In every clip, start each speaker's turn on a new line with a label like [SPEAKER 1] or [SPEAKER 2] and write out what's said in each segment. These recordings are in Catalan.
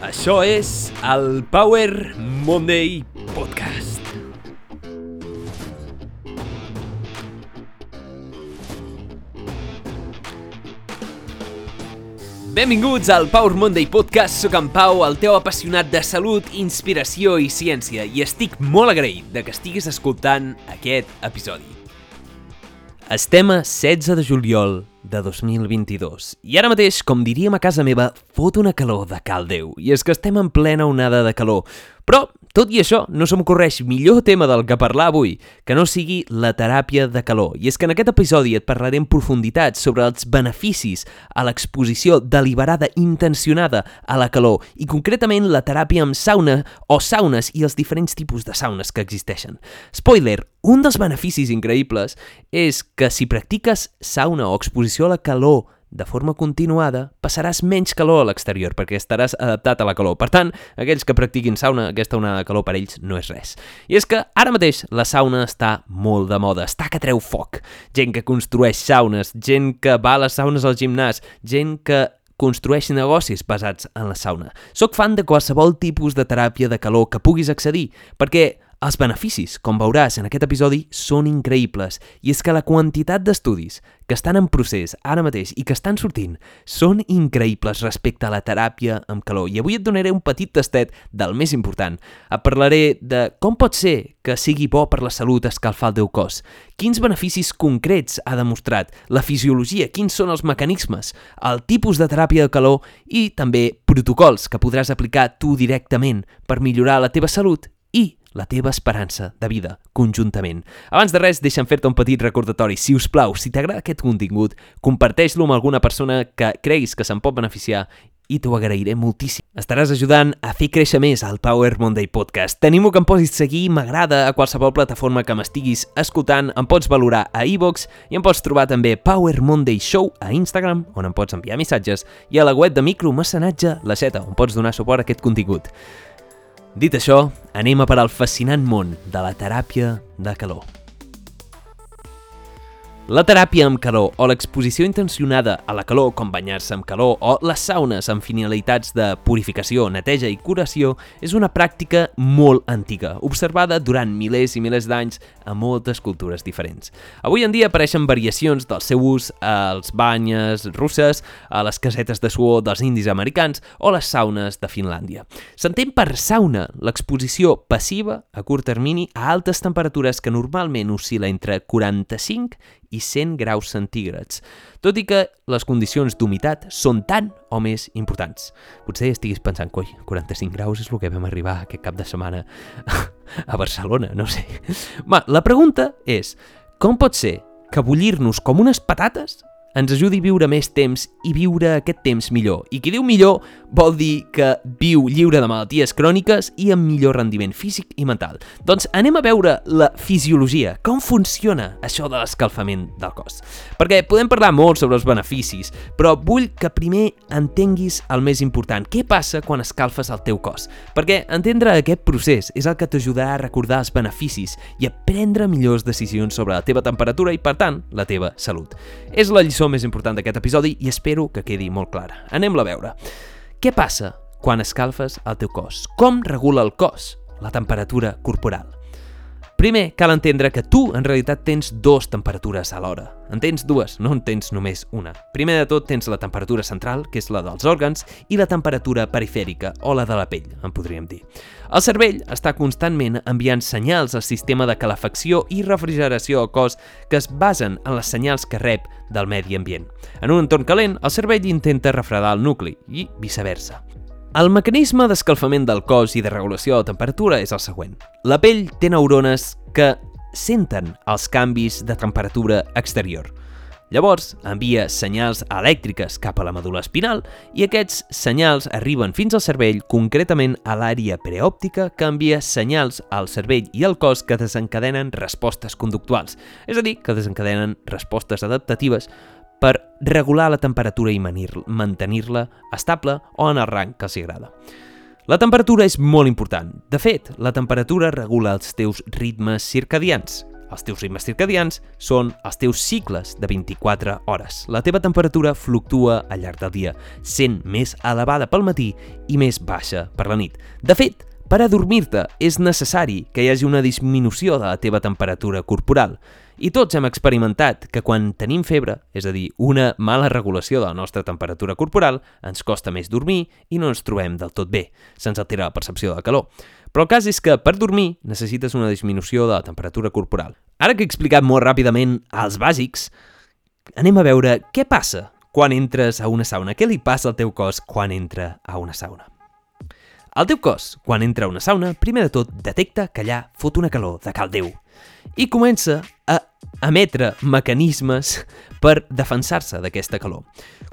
[SPEAKER 1] Això és el Power Monday Podcast. Benvinguts al Power Monday Podcast. Soc en Pau, el teu apassionat de salut, inspiració i ciència, i estic molt agraït de que estiguis escoltant aquest episodi. Estem a 16 de juliol de 2022. I ara mateix, com diríem a casa meva, fot una calor de cal Déu. I és que estem en plena onada de calor. Però, tot i això, no se m'ocorreix millor tema del que parlar avui que no sigui la teràpia de calor. I és que en aquest episodi et parlaré en profunditat sobre els beneficis a l'exposició deliberada intencionada a la calor i concretament la teràpia amb sauna o saunes i els diferents tipus de saunes que existeixen. Spoiler, un dels beneficis increïbles és que si practiques sauna o exposició a la calor de forma continuada, passaràs menys calor a l'exterior perquè estaràs adaptat a la calor. Per tant, aquells que practiquin sauna, aquesta onada de calor per ells no és res. I és que ara mateix la sauna està molt de moda, està que treu foc. Gent que construeix saunes, gent que va a les saunes al gimnàs, gent que construeix negocis basats en la sauna. Soc fan de qualsevol tipus de teràpia de calor que puguis accedir, perquè els beneficis, com veuràs en aquest episodi, són increïbles i és que la quantitat d'estudis que estan en procés ara mateix i que estan sortint són increïbles respecte a la teràpia amb calor. I avui et donaré un petit tastet del més important. Et parlaré de com pot ser que sigui bo per la salut escalfar el teu cos, quins beneficis concrets ha demostrat, la fisiologia, quins són els mecanismes, el tipus de teràpia de calor i també protocols que podràs aplicar tu directament per millorar la teva salut i la teva esperança de vida conjuntament. Abans de res, deixa'm fer-te un petit recordatori. Si us plau, si t'agrada aquest contingut, comparteix-lo amb alguna persona que creguis que se'n pot beneficiar i t'ho agrairé moltíssim. Estaràs ajudant a fer créixer més el Power Monday Podcast. T'animo que em posis seguir, m'agrada a qualsevol plataforma que m'estiguis escoltant, em pots valorar a iVox i em pots trobar també Power Monday Show a Instagram, on em pots enviar missatges, i a la web de micromecenatge, la Seta, on pots donar suport a aquest contingut. Dit això, anem a per al fascinant món de la teràpia de calor. La teràpia amb calor o l'exposició intencionada a la calor, com banyar-se amb calor, o les saunes amb finalitats de purificació, neteja i curació, és una pràctica molt antiga, observada durant milers i milers d'anys a moltes cultures diferents. Avui en dia apareixen variacions del seu ús als banyes russes, a les casetes de suor dels indis americans o les saunes de Finlàndia. S'entén per sauna l'exposició passiva a curt termini a altes temperatures que normalment oscil·la entre 45 i 100 graus centígrads, tot i que les condicions d'humitat són tan o més importants. Potser estiguis pensant, coi, 45 graus és el que vam arribar aquest cap de setmana a Barcelona, no sé. Va, la pregunta és, com pot ser que bullir-nos com unes patates ens ajudi a viure més temps i viure aquest temps millor. I qui diu millor vol dir que viu lliure de malalties cròniques i amb millor rendiment físic i mental. Doncs anem a veure la fisiologia, com funciona això de l'escalfament del cos. Perquè podem parlar molt sobre els beneficis, però vull que primer entenguis el més important. Què passa quan escalfes el teu cos? Perquè entendre aquest procés és el que t'ajudarà a recordar els beneficis i a prendre millors decisions sobre la teva temperatura i, per tant, la teva salut. És la lliçó lliçó més important d'aquest episodi i espero que quedi molt clara. Anem-la a veure. Què passa quan escalfes el teu cos? Com regula el cos la temperatura corporal? Primer, cal entendre que tu en realitat tens dues temperatures alhora. En tens dues, no en tens només una. Primer de tot tens la temperatura central, que és la dels òrgans, i la temperatura perifèrica, o la de la pell, en podríem dir. El cervell està constantment enviant senyals al sistema de calefacció i refrigeració al cos que es basen en les senyals que rep del medi ambient. En un entorn calent, el cervell intenta refredar el nucli i viceversa. El mecanisme d'escalfament del cos i de regulació de temperatura és el següent. La pell té neurones que senten els canvis de temperatura exterior. Llavors, envia senyals elèctriques cap a la medul·la espinal i aquests senyals arriben fins al cervell, concretament a l'àrea preòptica, que envia senyals al cervell i al cos que desencadenen respostes conductuals, és a dir, que desencadenen respostes adaptatives per regular la temperatura i mantenir-la estable o en el rang que els agrada. La temperatura és molt important. De fet, la temperatura regula els teus ritmes circadians. Els teus ritmes circadians són els teus cicles de 24 hores. La teva temperatura fluctua al llarg del dia, sent més elevada pel matí i més baixa per la nit. De fet, per adormir-te és necessari que hi hagi una disminució de la teva temperatura corporal. I tots hem experimentat que quan tenim febre, és a dir, una mala regulació de la nostra temperatura corporal, ens costa més dormir i no ens trobem del tot bé. Se'ns altera la percepció de calor. Però el cas és que per dormir necessites una disminució de la temperatura corporal. Ara que he explicat molt ràpidament els bàsics, anem a veure què passa quan entres a una sauna. Què li passa al teu cos quan entra a una sauna? El teu cos, quan entra a una sauna, primer de tot detecta que allà fot una calor de cal Déu i comença a emetre mecanismes per defensar-se d'aquesta calor.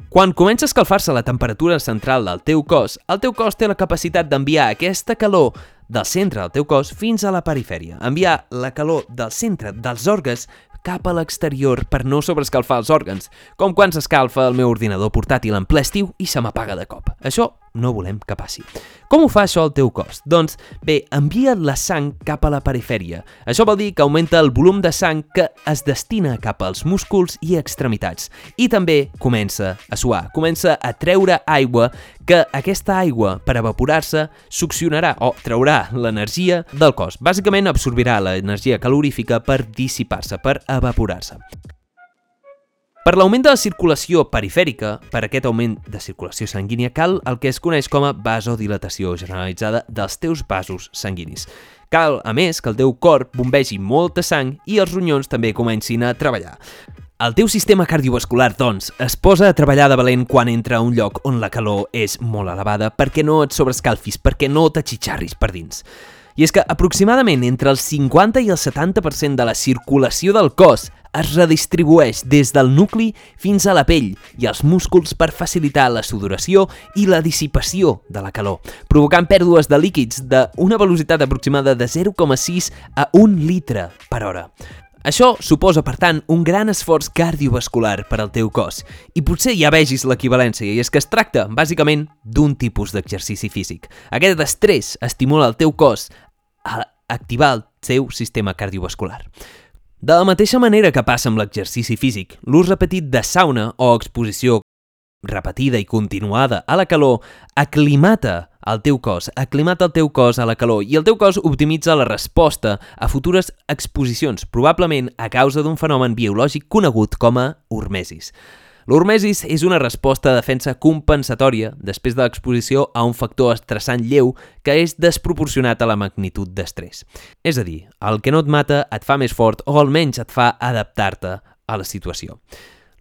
[SPEAKER 1] Quan comença a escalfar-se la temperatura central del teu cos, el teu cos té la capacitat d'enviar aquesta calor del centre del teu cos fins a la perifèria, enviar la calor del centre dels òrgans cap a l'exterior per no sobrescalfar els òrgans, com quan s'escalfa el meu ordinador portàtil en ple estiu i se m'apaga de cop. Això no volem que passi. Com ho fa això al teu cos? Doncs bé, envia la sang cap a la perifèria. Això vol dir que augmenta el volum de sang que es destina cap als músculs i extremitats. I també comença a suar, comença a treure aigua que aquesta aigua, per evaporar-se, succionarà o traurà l'energia del cos. Bàsicament absorbirà l'energia calorífica per dissipar-se, per evaporar-se. Per l'augment de la circulació perifèrica, per aquest augment de circulació sanguínia, cal el que es coneix com a vasodilatació generalitzada dels teus vasos sanguinis. Cal, a més, que el teu cor bombegi molta sang i els ronyons també comencin a treballar. El teu sistema cardiovascular, doncs, es posa a treballar de valent quan entra a un lloc on la calor és molt elevada perquè no et sobrescalfis, perquè no t'atxitxarris per dins. I és que aproximadament entre el 50 i el 70% de la circulació del cos es redistribueix des del nucli fins a la pell i als músculs per facilitar la sudoració i la dissipació de la calor, provocant pèrdues de líquids d'una velocitat aproximada de 0,6 a 1 litre per hora. Això suposa, per tant, un gran esforç cardiovascular per al teu cos. I potser ja vegis l'equivalència, i és que es tracta, bàsicament, d'un tipus d'exercici físic. Aquest estrès estimula el teu cos a activar el seu sistema cardiovascular. De la mateixa manera que passa amb l'exercici físic, l'ús repetit de sauna o exposició repetida i continuada a la calor aclimata el teu cos, aclimata el teu cos a la calor i el teu cos optimitza la resposta a futures exposicions, probablement a causa d'un fenomen biològic conegut com a hormesis. L'hormesis és una resposta de defensa compensatòria després de l'exposició a un factor estressant lleu que és desproporcionat a la magnitud d'estrès. És a dir, el que no et mata et fa més fort o almenys et fa adaptar-te a la situació.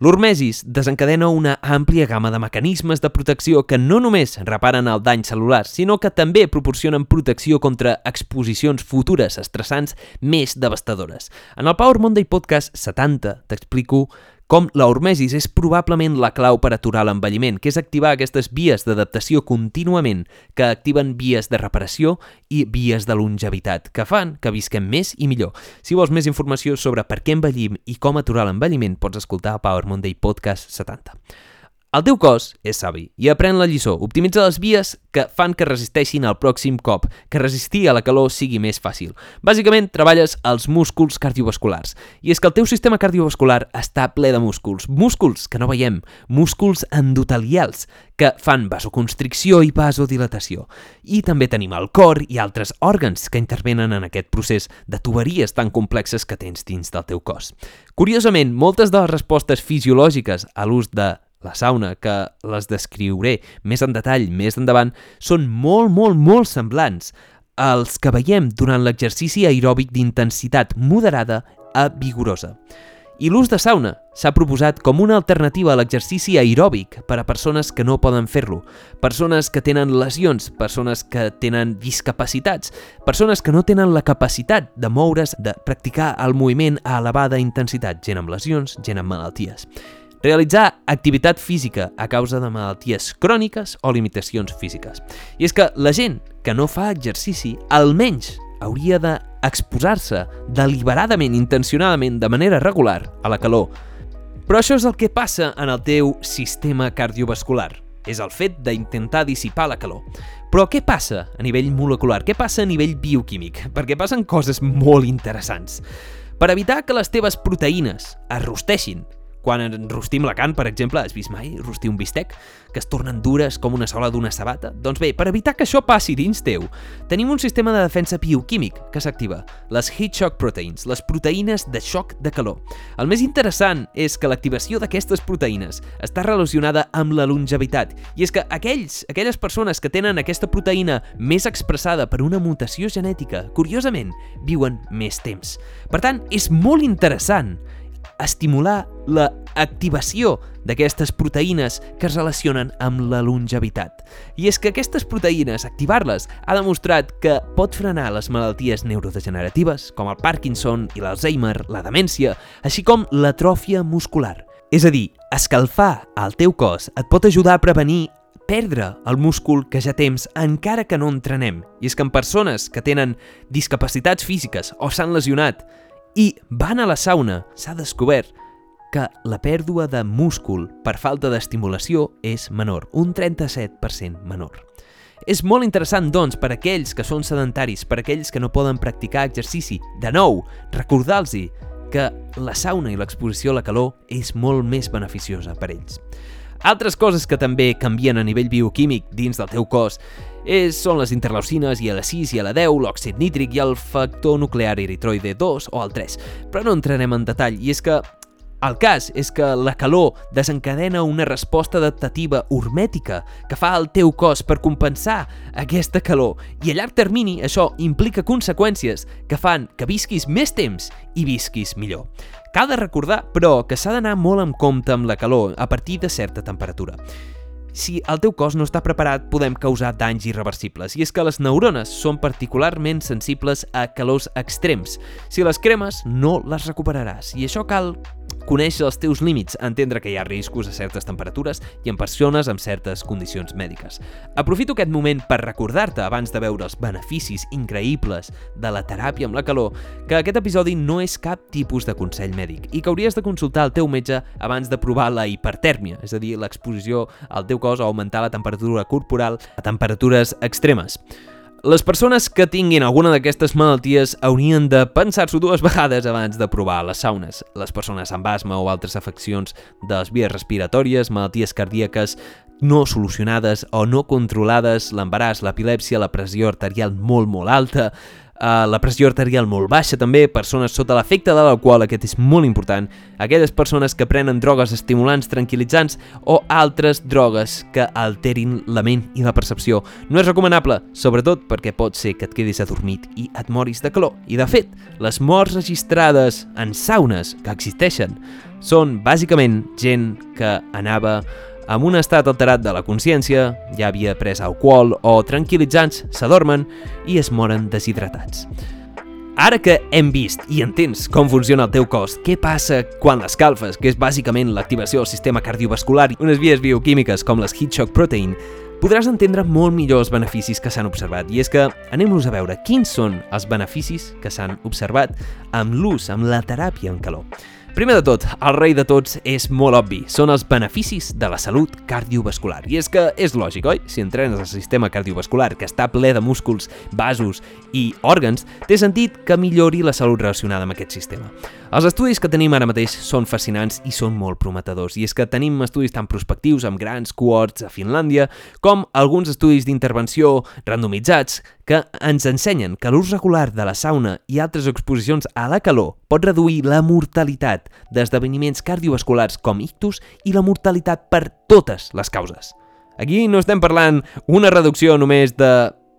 [SPEAKER 1] L'hormesis desencadena una àmplia gamma de mecanismes de protecció que no només reparen el dany celular, sinó que també proporcionen protecció contra exposicions futures estressants més devastadores. En el Power Monday Podcast 70 t'explico com la hormesis és probablement la clau per aturar l'envelliment, que és activar aquestes vies d'adaptació contínuament que activen vies de reparació i vies de longevitat, que fan que visquem més i millor. Si vols més informació sobre per què envellim i com aturar l'envelliment, pots escoltar Power Monday Podcast 70. El teu cos és savi i aprèn la lliçó. Optimitza les vies que fan que resisteixin al pròxim cop, que resistir a la calor sigui més fàcil. Bàsicament, treballes els músculs cardiovasculars. I és que el teu sistema cardiovascular està ple de músculs. Músculs que no veiem. Músculs endotelials, que fan vasoconstricció i vasodilatació. I també tenim el cor i altres òrgans que intervenen en aquest procés de tuberies tan complexes que tens dins del teu cos. Curiosament, moltes de les respostes fisiològiques a l'ús de la sauna, que les descriuré més en detall més endavant, són molt, molt, molt semblants als que veiem durant l'exercici aeròbic d'intensitat moderada a vigorosa. I l'ús de sauna s'ha proposat com una alternativa a l'exercici aeròbic per a persones que no poden fer-lo, persones que tenen lesions, persones que tenen discapacitats, persones que no tenen la capacitat de moure's, de practicar el moviment a elevada intensitat, gent amb lesions, gent amb malalties realitzar activitat física a causa de malalties cròniques o limitacions físiques. I és que la gent que no fa exercici almenys hauria d'exposar-se deliberadament, intencionadament, de manera regular a la calor. Però això és el que passa en el teu sistema cardiovascular. És el fet d'intentar dissipar la calor. Però què passa a nivell molecular? Què passa a nivell bioquímic? Perquè passen coses molt interessants. per evitar que les teves proteïnes es rosteixin quan rostim la carn, per exemple, has vist mai rostir un bistec? Que es tornen dures com una sola d'una sabata? Doncs bé, per evitar que això passi dins teu, tenim un sistema de defensa bioquímic que s'activa, les heat shock proteins, les proteïnes de xoc de calor. El més interessant és que l'activació d'aquestes proteïnes està relacionada amb la longevitat, i és que aquells, aquelles persones que tenen aquesta proteïna més expressada per una mutació genètica, curiosament, viuen més temps. Per tant, és molt interessant estimular la activació d'aquestes proteïnes que es relacionen amb la longevitat. I és que aquestes proteïnes, activar-les, ha demostrat que pot frenar les malalties neurodegeneratives, com el Parkinson i l'Alzheimer, la demència, així com l'atròfia muscular. És a dir, escalfar el teu cos et pot ajudar a prevenir perdre el múscul que ja tens encara que no entrenem. I és que en persones que tenen discapacitats físiques o s'han lesionat i van a la sauna, s'ha descobert que la pèrdua de múscul per falta d'estimulació és menor, un 37% menor. És molt interessant, doncs, per aquells que són sedentaris, per aquells que no poden practicar exercici, de nou, recordar-los que la sauna i l'exposició a la calor és molt més beneficiosa per ells. Altres coses que també canvien a nivell bioquímic dins del teu cos és, són les interleucines i a la 6 i a la 10, l'òxid nítric i el factor nuclear eritroide 2 o el 3. Però no entrarem en detall, i és que el cas és que la calor desencadena una resposta adaptativa hormètica que fa el teu cos per compensar aquesta calor i a llarg termini això implica conseqüències que fan que visquis més temps i visquis millor. Cal de recordar, però, que s'ha d'anar molt en compte amb la calor a partir de certa temperatura si el teu cos no està preparat, podem causar danys irreversibles. I és que les neurones són particularment sensibles a calors extrems. Si les cremes, no les recuperaràs. I això cal conèixer els teus límits, entendre que hi ha riscos a certes temperatures i en persones amb certes condicions mèdiques. Aprofito aquest moment per recordar-te, abans de veure els beneficis increïbles de la teràpia amb la calor, que aquest episodi no és cap tipus de consell mèdic i que hauries de consultar el teu metge abans de provar la hipertèrmia, és a dir, l'exposició al teu cos a augmentar la temperatura corporal a temperatures extremes. Les persones que tinguin alguna d'aquestes malalties haurien de pensar-s'ho dues vegades abans de provar les saunes. Les persones amb asma o altres afeccions de les vies respiratòries, malalties cardíaques no solucionades o no controlades, l'embaràs, l'epilèpsia, la pressió arterial molt molt alta, Uh, la pressió arterial molt baixa també, persones sota l'efecte de l'alcohol, aquest és molt important, aquelles persones que prenen drogues estimulants, tranquil·litzants o altres drogues que alterin la ment i la percepció. No és recomanable, sobretot perquè pot ser que et quedis adormit i et moris de calor. I de fet, les morts registrades en saunes que existeixen són bàsicament gent que anava amb un estat alterat de la consciència, ja havia pres alcohol o tranquil·litzants, s'adormen i es moren deshidratats. Ara que hem vist i entens com funciona el teu cos, què passa quan l'escalfes, que és bàsicament l'activació del sistema cardiovascular i unes vies bioquímiques com les heat shock protein, podràs entendre molt millor els beneficis que s'han observat. I és que anem-los a veure quins són els beneficis que s'han observat amb l'ús, amb la teràpia en calor. Primer de tot, el rei de tots és molt obvi, són els beneficis de la salut cardiovascular. I és que és lògic, oi? Si entrenes el sistema cardiovascular, que està ple de músculs, vasos i òrgans, té sentit que millori la salut relacionada amb aquest sistema. Els estudis que tenim ara mateix són fascinants i són molt prometedors, i és que tenim estudis tan prospectius amb grans cohorts a Finlàndia, com alguns estudis d'intervenció randomitzats que ens ensenyen que l'ús regular de la sauna i altres exposicions a la calor pot reduir la mortalitat d'esdeveniments cardiovasculars com ictus i la mortalitat per totes les causes. Aquí no estem parlant una reducció només de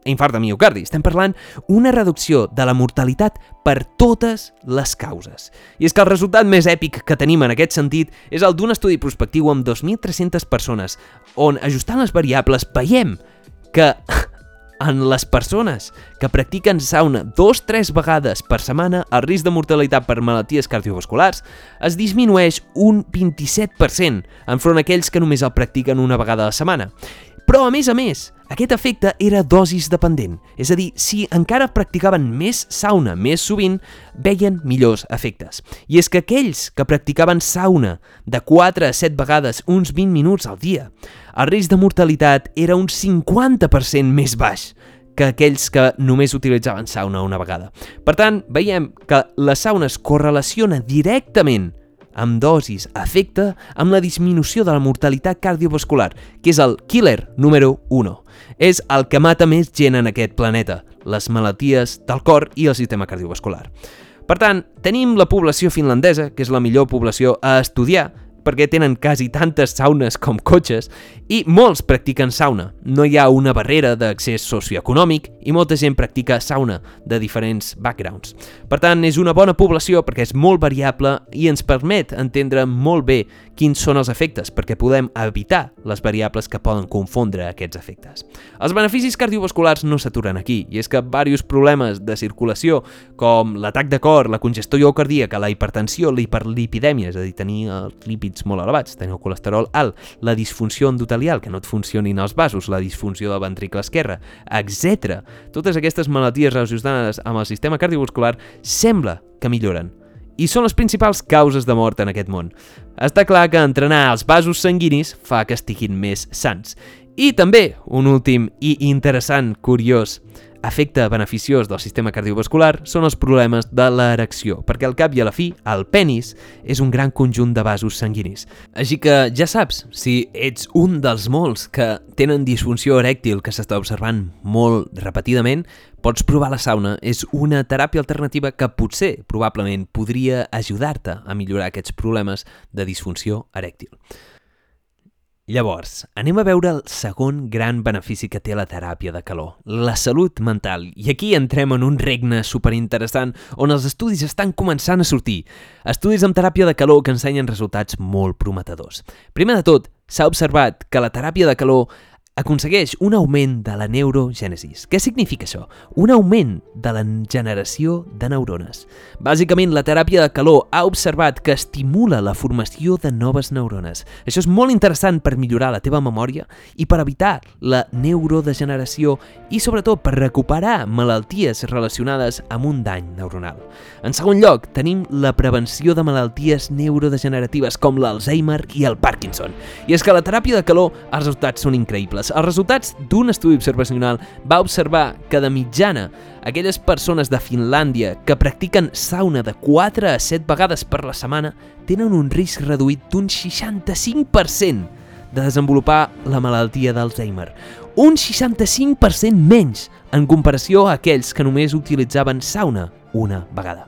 [SPEAKER 1] infart de miocardi, estem parlant una reducció de la mortalitat per totes les causes. I és que el resultat més èpic que tenim en aquest sentit és el d'un estudi prospectiu amb 2.300 persones, on ajustant les variables veiem que en les persones que practiquen sauna dos tres vegades per setmana, el risc de mortalitat per malalties cardiovasculars es disminueix un 27% enfront aquells que només el practiquen una vegada a la setmana. Però, a més a més, aquest efecte era dosis dependent, és a dir, si encara practicaven més sauna més sovint, veien millors efectes. I és que aquells que practicaven sauna de 4 a 7 vegades uns 20 minuts al dia, el risc de mortalitat era un 50% més baix que aquells que només utilitzaven sauna una vegada. Per tant, veiem que la sauna es correlaciona directament amb dosis efecte amb la disminució de la mortalitat cardiovascular, que és el killer número 1. És el que mata més gent en aquest planeta, les malalties del cor i el sistema cardiovascular. Per tant, tenim la població finlandesa, que és la millor població a estudiar, perquè tenen quasi tantes saunes com cotxes i molts practiquen sauna. No hi ha una barrera d'accés socioeconòmic i molta gent practica sauna de diferents backgrounds. Per tant, és una bona població perquè és molt variable i ens permet entendre molt bé quins són els efectes, perquè podem evitar les variables que poden confondre aquests efectes. Els beneficis cardiovasculars no s'aturen aquí, i és que diversos problemes de circulació, com l'atac de cor, la congestió cardíaca, la hipertensió, la hiperlipidèmia, és a dir, tenir els lípids lípids molt elevats, tenir el colesterol alt, la disfunció endotelial, que no et funcionin els vasos, la disfunció del ventricle esquerre, etc. Totes aquestes malalties relacionades amb el sistema cardiovascular sembla que milloren i són les principals causes de mort en aquest món. Està clar que entrenar els vasos sanguinis fa que estiguin més sants. I també, un últim i interessant, curiós, efecte beneficiós del sistema cardiovascular són els problemes de l'erecció, perquè al cap i a la fi, el penis és un gran conjunt de vasos sanguinis. Així que ja saps, si ets un dels molts que tenen disfunció erèctil que s'està observant molt repetidament, pots provar la sauna. És una teràpia alternativa que potser, probablement, podria ajudar-te a millorar aquests problemes de disfunció erèctil. Llavors, anem a veure el segon gran benefici que té la teràpia de calor, la salut mental. I aquí entrem en un regne superinteressant on els estudis estan començant a sortir. Estudis amb teràpia de calor que ensenyen resultats molt prometedors. Primer de tot, s'ha observat que la teràpia de calor aconsegueix un augment de la neurogènesis. Què significa això? Un augment de la generació de neurones. Bàsicament, la teràpia de calor ha observat que estimula la formació de noves neurones. Això és molt interessant per millorar la teva memòria i per evitar la neurodegeneració i, sobretot, per recuperar malalties relacionades amb un dany neuronal. En segon lloc, tenim la prevenció de malalties neurodegeneratives com l'Alzheimer i el Parkinson. I és que la teràpia de calor, els resultats són increïbles Els resultats d'un estudi observacional va observar que de mitjana aquelles persones de Finlàndia que practiquen sauna de 4 a 7 vegades per la setmana tenen un risc reduït d'un 65% de desenvolupar la malaltia d'Alzheimer. Un 65% menys en comparació a aquells que només utilitzaven sauna una vegada.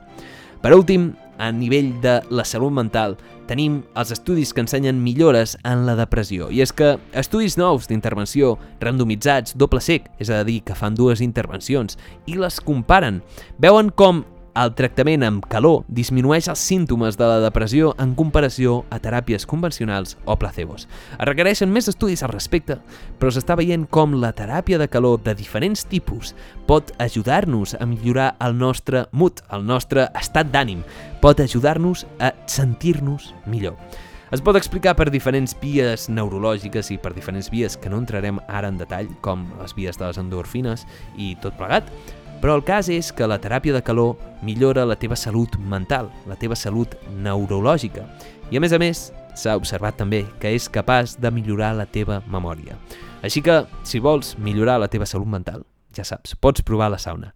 [SPEAKER 1] Per últim, a nivell de la salut mental, tenim els estudis que ensenyen millores en la depressió. I és que estudis nous d'intervenció, randomitzats, doble sec, és a dir, que fan dues intervencions, i les comparen, veuen com el tractament amb calor disminueix els símptomes de la depressió en comparació a teràpies convencionals o placebos. Es requereixen més estudis al respecte, però s'està veient com la teràpia de calor de diferents tipus pot ajudar-nos a millorar el nostre mood, el nostre estat d'ànim, pot ajudar-nos a sentir-nos millor. Es pot explicar per diferents vies neurològiques i per diferents vies que no entrarem ara en detall, com les vies de les endorfines i tot plegat, però el cas és que la teràpia de calor millora la teva salut mental, la teva salut neurològica. I a més a més, s'ha observat també que és capaç de millorar la teva memòria. Així que, si vols millorar la teva salut mental, ja saps, pots provar la sauna.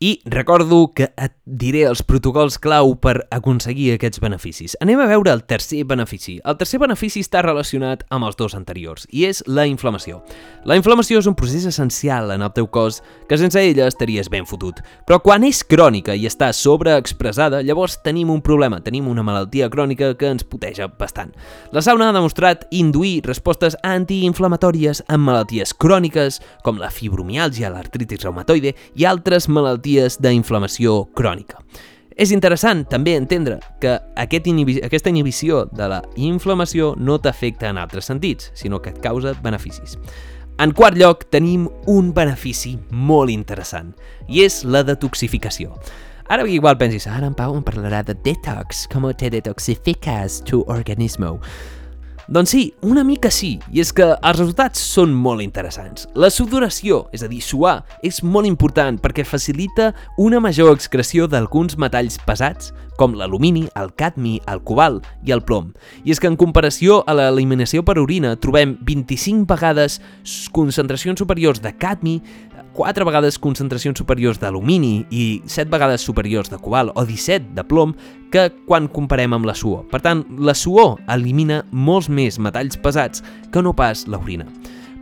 [SPEAKER 1] I recordo que et diré els protocols clau per aconseguir aquests beneficis. Anem a veure el tercer benefici. El tercer benefici està relacionat amb els dos anteriors, i és la inflamació. La inflamació és un procés essencial en el teu cos que sense ella estaries ben fotut. Però quan és crònica i està sobreexpressada, llavors tenim un problema, tenim una malaltia crònica que ens puteja bastant. La sauna ha demostrat induir respostes antiinflamatòries en malalties cròniques com la fibromialgia, l'artritis reumatoide i altres malalties malalties d'inflamació crònica. És interessant també entendre que aquest inhibi aquesta inhibició de la inflamació no t'afecta en altres sentits, sinó que et causa beneficis. En quart lloc, tenim un benefici molt interessant, i és la detoxificació. Ara igual pensis, ara en Pau em parlarà de detox, com te detoxificas tu organismo. Doncs sí, una mica sí, i és que els resultats són molt interessants. La sudoració, és a dir, suar, és molt important perquè facilita una major excreció d'alguns metalls pesats, com l'alumini, el cadmi, el cobalt i el plom. I és que en comparació a l'eliminació per orina trobem 25 vegades concentracions superiors de cadmi, 4 vegades concentracions superiors d'alumini i 7 vegades superiors de cobalt o 17 de plom que quan comparem amb la suor. Per tant, la suor elimina molts més metalls pesats que no pas l'orina.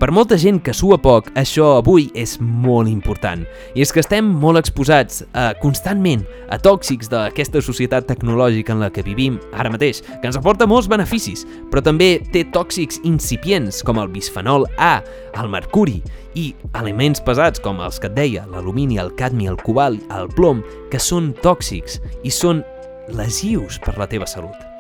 [SPEAKER 1] Per molta gent que sua poc, això avui és molt important. I és que estem molt exposats eh, constantment a tòxics d'aquesta societat tecnològica en la que vivim ara mateix, que ens aporta molts beneficis, però també té tòxics incipients com el bisfenol A, el mercuri i elements pesats com els que et deia, l'alumini, el cadmi, el cobalt, el plom, que són tòxics i són lesius per la teva salut.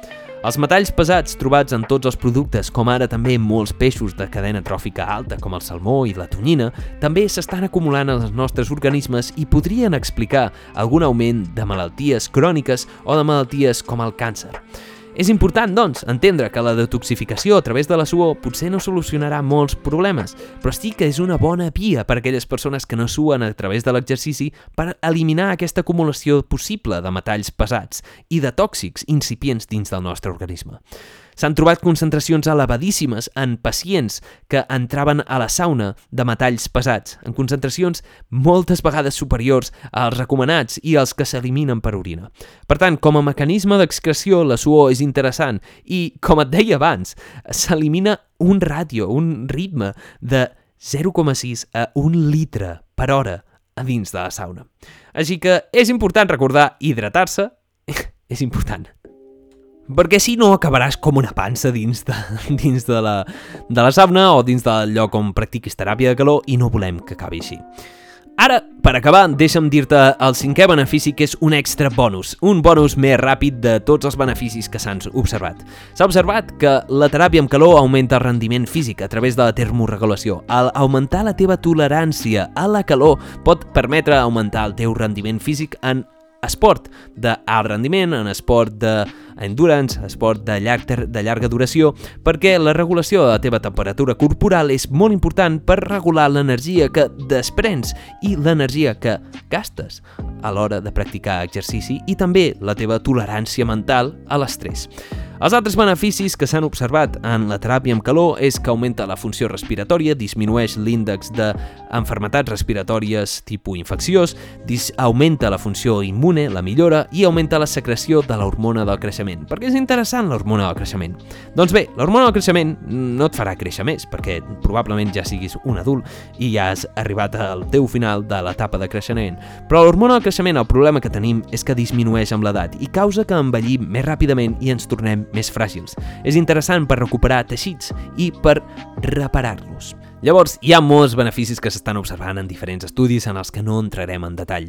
[SPEAKER 1] Els metalls pesats trobats en tots els productes, com ara també molts peixos de cadena tròfica alta, com el salmó i la tonyina, també s'estan acumulant els nostres organismes i podrien explicar algun augment de malalties cròniques o de malalties com el càncer. És important, doncs, entendre que la detoxificació a través de la suor potser no solucionarà molts problemes, però sí que és una bona via per a aquelles persones que no suen a través de l'exercici per eliminar aquesta acumulació possible de metalls pesats i de tòxics incipients dins del nostre organisme. S'han trobat concentracions elevadíssimes en pacients que entraven a la sauna de metalls pesats, en concentracions moltes vegades superiors als recomanats i als que s'eliminen per orina. Per tant, com a mecanisme d'excreció, la suor és interessant i, com et deia abans, s'elimina un ràdio, un ritme de 0,6 a 1 litre per hora a dins de la sauna. Així que és important recordar hidratar-se, és important perquè si no acabaràs com una pansa dins de, dins de, la, de la sauna o dins del lloc on practiquis teràpia de calor i no volem que acabi així. Ara, per acabar, deixa'm dir-te el cinquè benefici que és un extra bonus, un bonus més ràpid de tots els beneficis que s'han observat. S'ha observat que la teràpia amb calor augmenta el rendiment físic a través de la termorregulació. Al augmentar la teva tolerància a la calor pot permetre augmentar el teu rendiment físic en esport d'alt rendiment, en esport de endurance, esport de, llarg, de llarga duració, perquè la regulació de la teva temperatura corporal és molt important per regular l'energia que desprens i l'energia que gastes a l'hora de practicar exercici i també la teva tolerància mental a l'estrès. Els altres beneficis que s'han observat en la teràpia amb calor és que augmenta la funció respiratòria, disminueix l'índex d'enfermetats respiratòries tipus infecciós, augmenta la funció immune, la millora, i augmenta la secreció de l'hormona del creixement. Per què és interessant l'hormona del creixement? Doncs bé, l'hormona del creixement no et farà créixer més, perquè probablement ja siguis un adult i ja has arribat al teu final de l'etapa de creixement. Però l'hormona del creixement, el problema que tenim és que disminueix amb l'edat i causa que envellim més ràpidament i ens tornem més fràgils. És interessant per recuperar teixits i per reparar-los. Llavors, hi ha molts beneficis que s'estan observant en diferents estudis en els que no entrarem en detall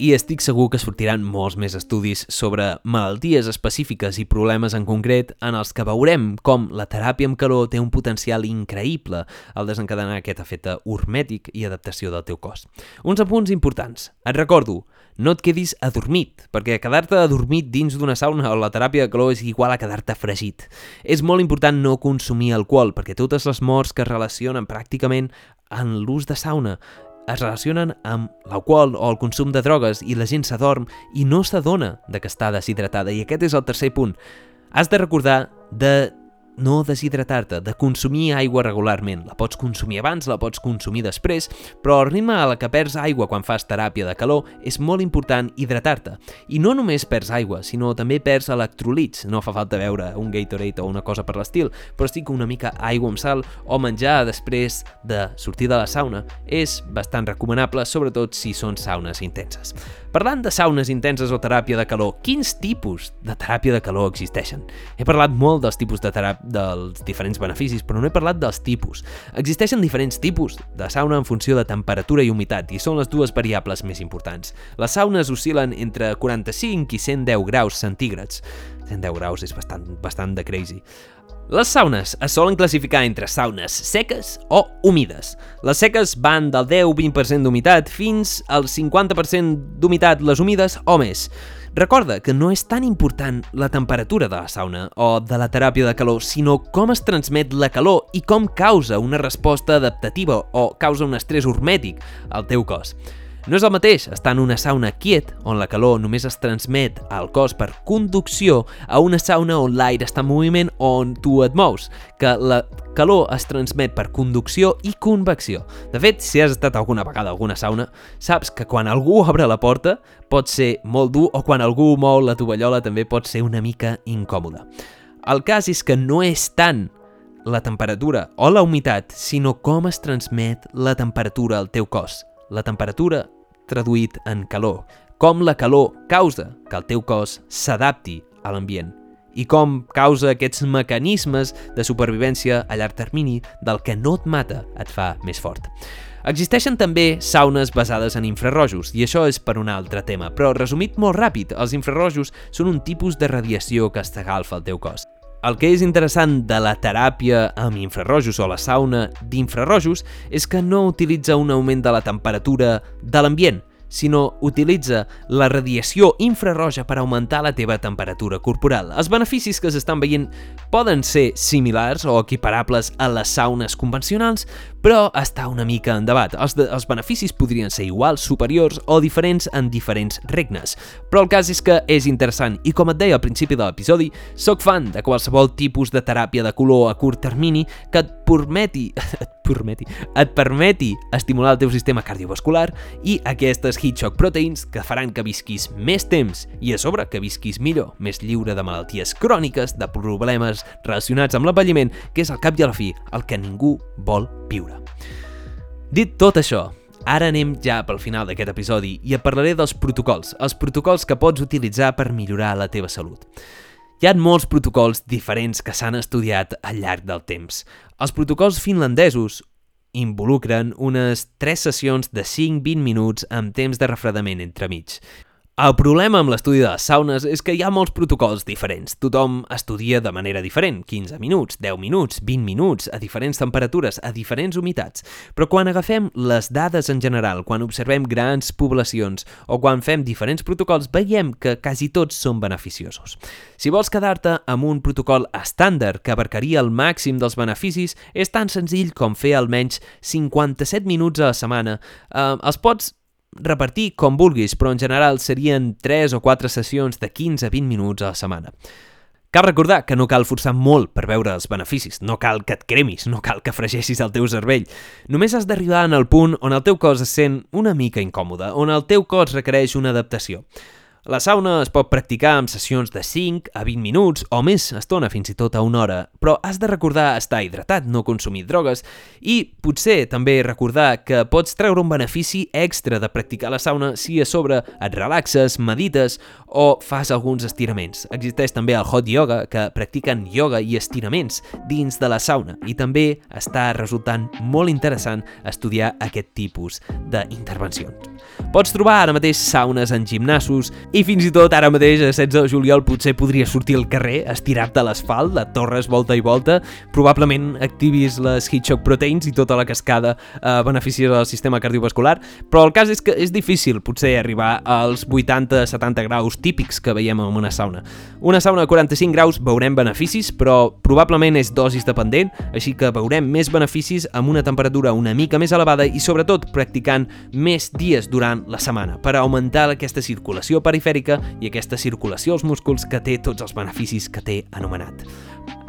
[SPEAKER 1] i estic segur que sortiran molts més estudis sobre malalties específiques i problemes en concret en els que veurem com la teràpia amb calor té un potencial increïble al desencadenar aquest efecte hormètic i adaptació del teu cos. Uns apunts importants. Et recordo, no et quedis adormit, perquè quedar-te adormit dins d'una sauna o la teràpia de calor és igual a quedar-te fregit. És molt important no consumir alcohol, perquè totes les morts que es relacionen pràcticament en l'ús de sauna es relacionen amb l'alcohol o el consum de drogues i la gent s'adorm i no s'adona de que està deshidratada. I aquest és el tercer punt. Has de recordar de no deshidratar-te, de consumir aigua regularment. La pots consumir abans, la pots consumir després, però el ritme a la que perds aigua quan fas teràpia de calor és molt important hidratar-te. I no només perds aigua, sinó també perds electrolits. No fa falta veure un Gatorade o una cosa per l'estil, però que una mica aigua amb sal o menjar després de sortir de la sauna és bastant recomanable, sobretot si són saunes intenses. Parlant de saunes intenses o teràpia de calor, quins tipus de teràpia de calor existeixen? He parlat molt dels tipus de teràpia dels diferents beneficis, però no he parlat dels tipus. Existeixen diferents tipus de sauna en funció de temperatura i humitat, i són les dues variables més importants. Les saunes oscil·len entre 45 i 110 graus centígrads. 110 graus és bastant, bastant de crazy. Les saunes es solen classificar entre saunes seques o humides. Les seques van del 10-20% d'humitat fins al 50% d'humitat les humides o més. Recorda que no és tan important la temperatura de la sauna o de la teràpia de calor, sinó com es transmet la calor i com causa una resposta adaptativa o causa un estrès hormètic al teu cos. No és el mateix estar en una sauna quiet, on la calor només es transmet al cos per conducció, a una sauna on l'aire està en moviment on tu et mous, que la calor es transmet per conducció i convecció. De fet, si has estat alguna vegada a alguna sauna, saps que quan algú obre la porta pot ser molt dur o quan algú mou la tovallola també pot ser una mica incòmode. El cas és que no és tant la temperatura o la humitat, sinó com es transmet la temperatura al teu cos la temperatura traduït en calor, com la calor causa que el teu cos s'adapti a l'ambient i com causa aquests mecanismes de supervivència a llarg termini del que no et mata et fa més fort. Existeixen també saunes basades en infrarrojos, i això és per un altre tema, però resumit molt ràpid, els infrarrojos són un tipus de radiació que estagalfa el teu cos. El que és interessant de la teràpia amb infrarrojos o la sauna d'infrarrojos és que no utilitza un augment de la temperatura de l'ambient, sinó utilitza la radiació infrarroja per augmentar la teva temperatura corporal. Els beneficis que s'estan veient poden ser similars o equiparables a les saunes convencionals, però està una mica en debat. Els, de, els beneficis podrien ser iguals, superiors o diferents en diferents regnes. Però el cas és que és interessant i com et deia al principi de l'episodi, sóc fan de qualsevol tipus de teràpia de color a curt termini que et permeti, et permeti, et permeti estimular el teu sistema cardiovascular i aquestes heat shock proteins que faran que visquis més temps i a sobre que visquis millor, més lliure de malalties cròniques, de problemes relacionats amb l'envelliment, que és al cap i a la fi el que ningú vol viure. Dit tot això, Ara anem ja pel final d'aquest episodi i et parlaré dels protocols, els protocols que pots utilitzar per millorar la teva salut. Hi ha molts protocols diferents que s'han estudiat al llarg del temps. Els protocols finlandesos involucren unes 3 sessions de 5-20 minuts amb temps de refredament entremig. El problema amb l'estudi de les saunes és que hi ha molts protocols diferents. Tothom estudia de manera diferent, 15 minuts, 10 minuts, 20 minuts, a diferents temperatures, a diferents humitats. Però quan agafem les dades en general, quan observem grans poblacions o quan fem diferents protocols, veiem que quasi tots són beneficiosos. Si vols quedar-te amb un protocol estàndard que abarcaria el màxim dels beneficis, és tan senzill com fer almenys 57 minuts a la setmana. Eh, els pots repartir com vulguis, però en general serien 3 o 4 sessions de 15 a 20 minuts a la setmana. Cal recordar que no cal forçar molt per veure els beneficis, no cal que et cremis, no cal que fregeixis el teu cervell. Només has d'arribar en el punt on el teu cos es sent una mica incòmode, on el teu cos requereix una adaptació. La sauna es pot practicar amb sessions de 5 a 20 minuts o més estona, fins i tot a una hora, però has de recordar estar hidratat, no consumir drogues i potser també recordar que pots treure un benefici extra de practicar la sauna si a sobre et relaxes, medites o fas alguns estiraments. Existeix també el hot yoga, que practiquen yoga i estiraments dins de la sauna i també està resultant molt interessant estudiar aquest tipus d'intervencions. Pots trobar ara mateix saunes en gimnasos i fins i tot ara mateix, a 16 de juliol, potser podria sortir al carrer, estirar-te a l'asfalt, de torres volta i volta, probablement activis les heat shock proteins i tota la cascada eh, beneficis del sistema cardiovascular, però el cas és que és difícil potser arribar als 80-70 graus típics que veiem en una sauna. Una sauna de 45 graus veurem beneficis, però probablement és dosis dependent, així que veurem més beneficis amb una temperatura una mica més elevada i sobretot practicant més dies durant la setmana per augmentar aquesta circulació perifèrica perifèrica i aquesta circulació als músculs que té tots els beneficis que té anomenat.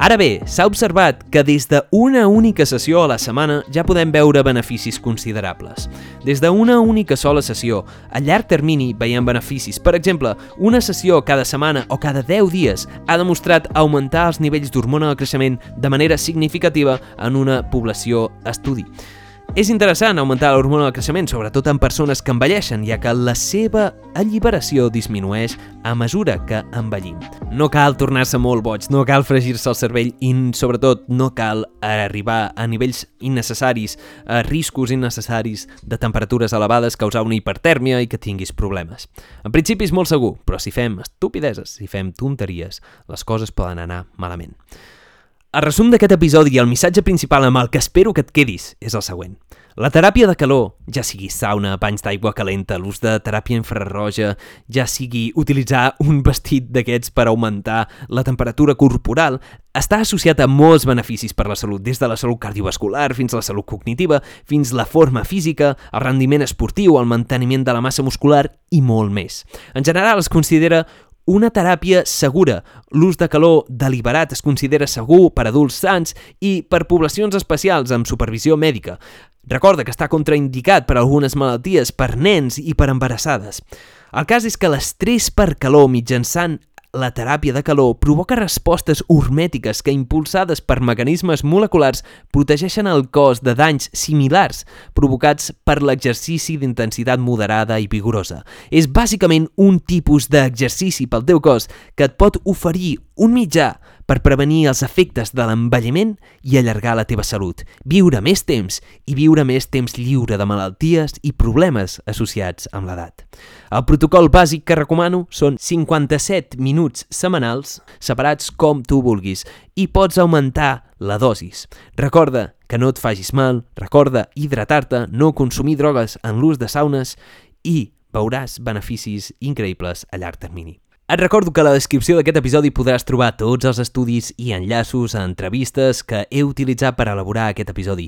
[SPEAKER 1] Ara bé, s'ha observat que des d'una única sessió a la setmana ja podem veure beneficis considerables. Des d'una única sola sessió, a llarg termini veiem beneficis. Per exemple, una sessió cada setmana o cada 10 dies ha demostrat augmentar els nivells d'hormona de creixement de manera significativa en una població estudi. És interessant augmentar l'hormona del creixement, sobretot en persones que envelleixen, ja que la seva alliberació disminueix a mesura que envellim. No cal tornar-se molt boig, no cal fregir-se el cervell i, sobretot, no cal arribar a nivells innecessaris, a riscos innecessaris de temperatures elevades, causar una hipertèrmia i que tinguis problemes. En principi és molt segur, però si fem estupideses, si fem tonteries, les coses poden anar malament. El resum d'aquest episodi i el missatge principal amb el que espero que et quedis és el següent. La teràpia de calor, ja sigui sauna, banys d'aigua calenta, l'ús de teràpia infrarroja, ja sigui utilitzar un vestit d'aquests per augmentar la temperatura corporal, està associat a molts beneficis per la salut, des de la salut cardiovascular fins a la salut cognitiva, fins la forma física, el rendiment esportiu, el manteniment de la massa muscular i molt més. En general es considera una teràpia segura. L'ús de calor deliberat es considera segur per adults sants i per poblacions especials amb supervisió mèdica. Recorda que està contraindicat per algunes malalties, per nens i per embarassades. El cas és que l'estrès per calor mitjançant la teràpia de calor provoca respostes hormètiques que, impulsades per mecanismes moleculars, protegeixen el cos de danys similars provocats per l'exercici d'intensitat moderada i vigorosa. És bàsicament un tipus d'exercici pel teu cos que et pot oferir un mitjà per prevenir els efectes de l'envelliment i allargar la teva salut, viure més temps i viure més temps lliure de malalties i problemes associats amb l'edat. El protocol bàsic que recomano són 57 minuts setmanals separats com tu vulguis i pots augmentar la dosis. Recorda que no et facis mal, recorda hidratar-te, no consumir drogues en l'ús de saunes i veuràs beneficis increïbles a llarg termini. Et recordo que a la descripció d'aquest episodi podràs trobar tots els estudis i enllaços a entrevistes que he utilitzat per elaborar aquest episodi.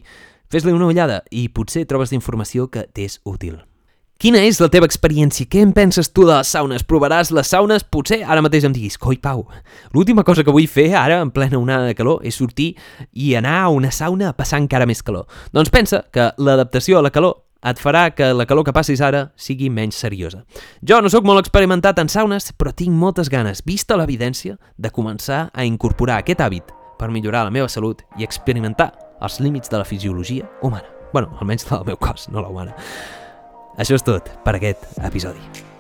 [SPEAKER 1] Fes-li una ullada i potser trobes informació que t'és útil. Quina és la teva experiència? Què en penses tu de les saunes? Provaràs les saunes? Potser ara mateix em diguis, coi Pau, l'última cosa que vull fer ara, en plena onada de calor, és sortir i anar a una sauna a passar encara més calor. Doncs pensa que l'adaptació a la calor et farà que la calor que passis ara sigui menys seriosa. Jo no sóc molt experimentat en saunes, però tinc moltes ganes, vista l'evidència, de començar a incorporar aquest hàbit per millorar la meva salut i experimentar els límits de la fisiologia humana. bueno, almenys del meu cos, no la humana. Això és tot per aquest episodi.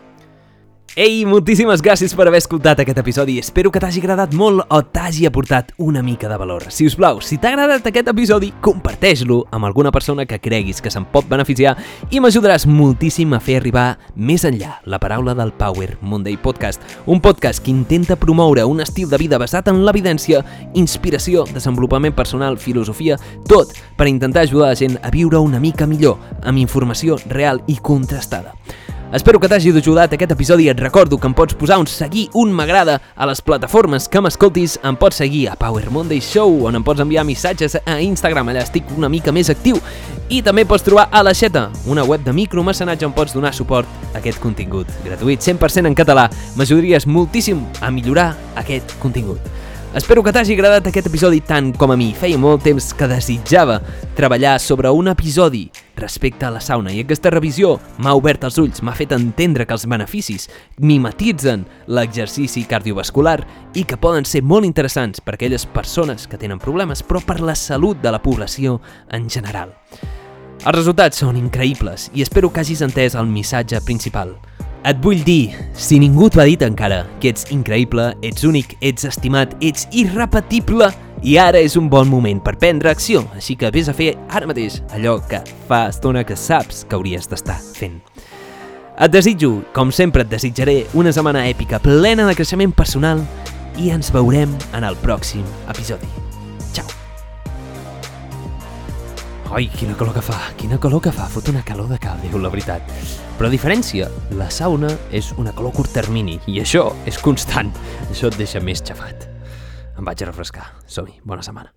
[SPEAKER 1] Ei, moltíssimes gràcies per haver escoltat aquest episodi. Espero que t'hagi agradat molt o t'hagi aportat una mica de valor. Si us plau, si t'ha agradat aquest episodi, comparteix-lo amb alguna persona que creguis que se'n pot beneficiar i m'ajudaràs moltíssim a fer arribar més enllà la paraula del Power Monday Podcast, un podcast que intenta promoure un estil de vida basat en l'evidència, inspiració, desenvolupament personal, filosofia, tot per intentar ajudar la gent a viure una mica millor, amb informació real i contrastada. Espero que t'hagi ajudat aquest episodi. Et recordo que em pots posar un seguir, un m'agrada a les plataformes que m'escoltis. Em pots seguir a Power Monday Show, on em pots enviar missatges a Instagram, allà estic una mica més actiu. I també pots trobar a La Xeta, una web de micromecenatge on pots donar suport a aquest contingut gratuït, 100% en català. M'ajudaries moltíssim a millorar aquest contingut. Espero que t'hagi agradat aquest episodi tant com a mi. Feia molt temps que desitjava treballar sobre un episodi respecte a la sauna i aquesta revisió m'ha obert els ulls, m'ha fet entendre que els beneficis mimetitzen l'exercici cardiovascular i que poden ser molt interessants per aquelles persones que tenen problemes, però per la salut de la població en general. Els resultats són increïbles i espero que hagis entès el missatge principal – et vull dir, si ningú t'ho ha dit encara, que ets increïble, ets únic, ets estimat, ets irrepetible i ara és un bon moment per prendre acció, així que vés a fer ara mateix allò que fa estona que saps que hauries d'estar fent. Et desitjo, com sempre et desitjaré, una setmana èpica plena de creixement personal i ens veurem en el pròxim episodi. Ai, quina calor que fa, quina calor que fa, fot una calor de cal, diu la veritat. Però a diferència, la sauna és una calor curt termini i això és constant. Això et deixa més xafat. Em vaig a refrescar. Som-hi, bona setmana.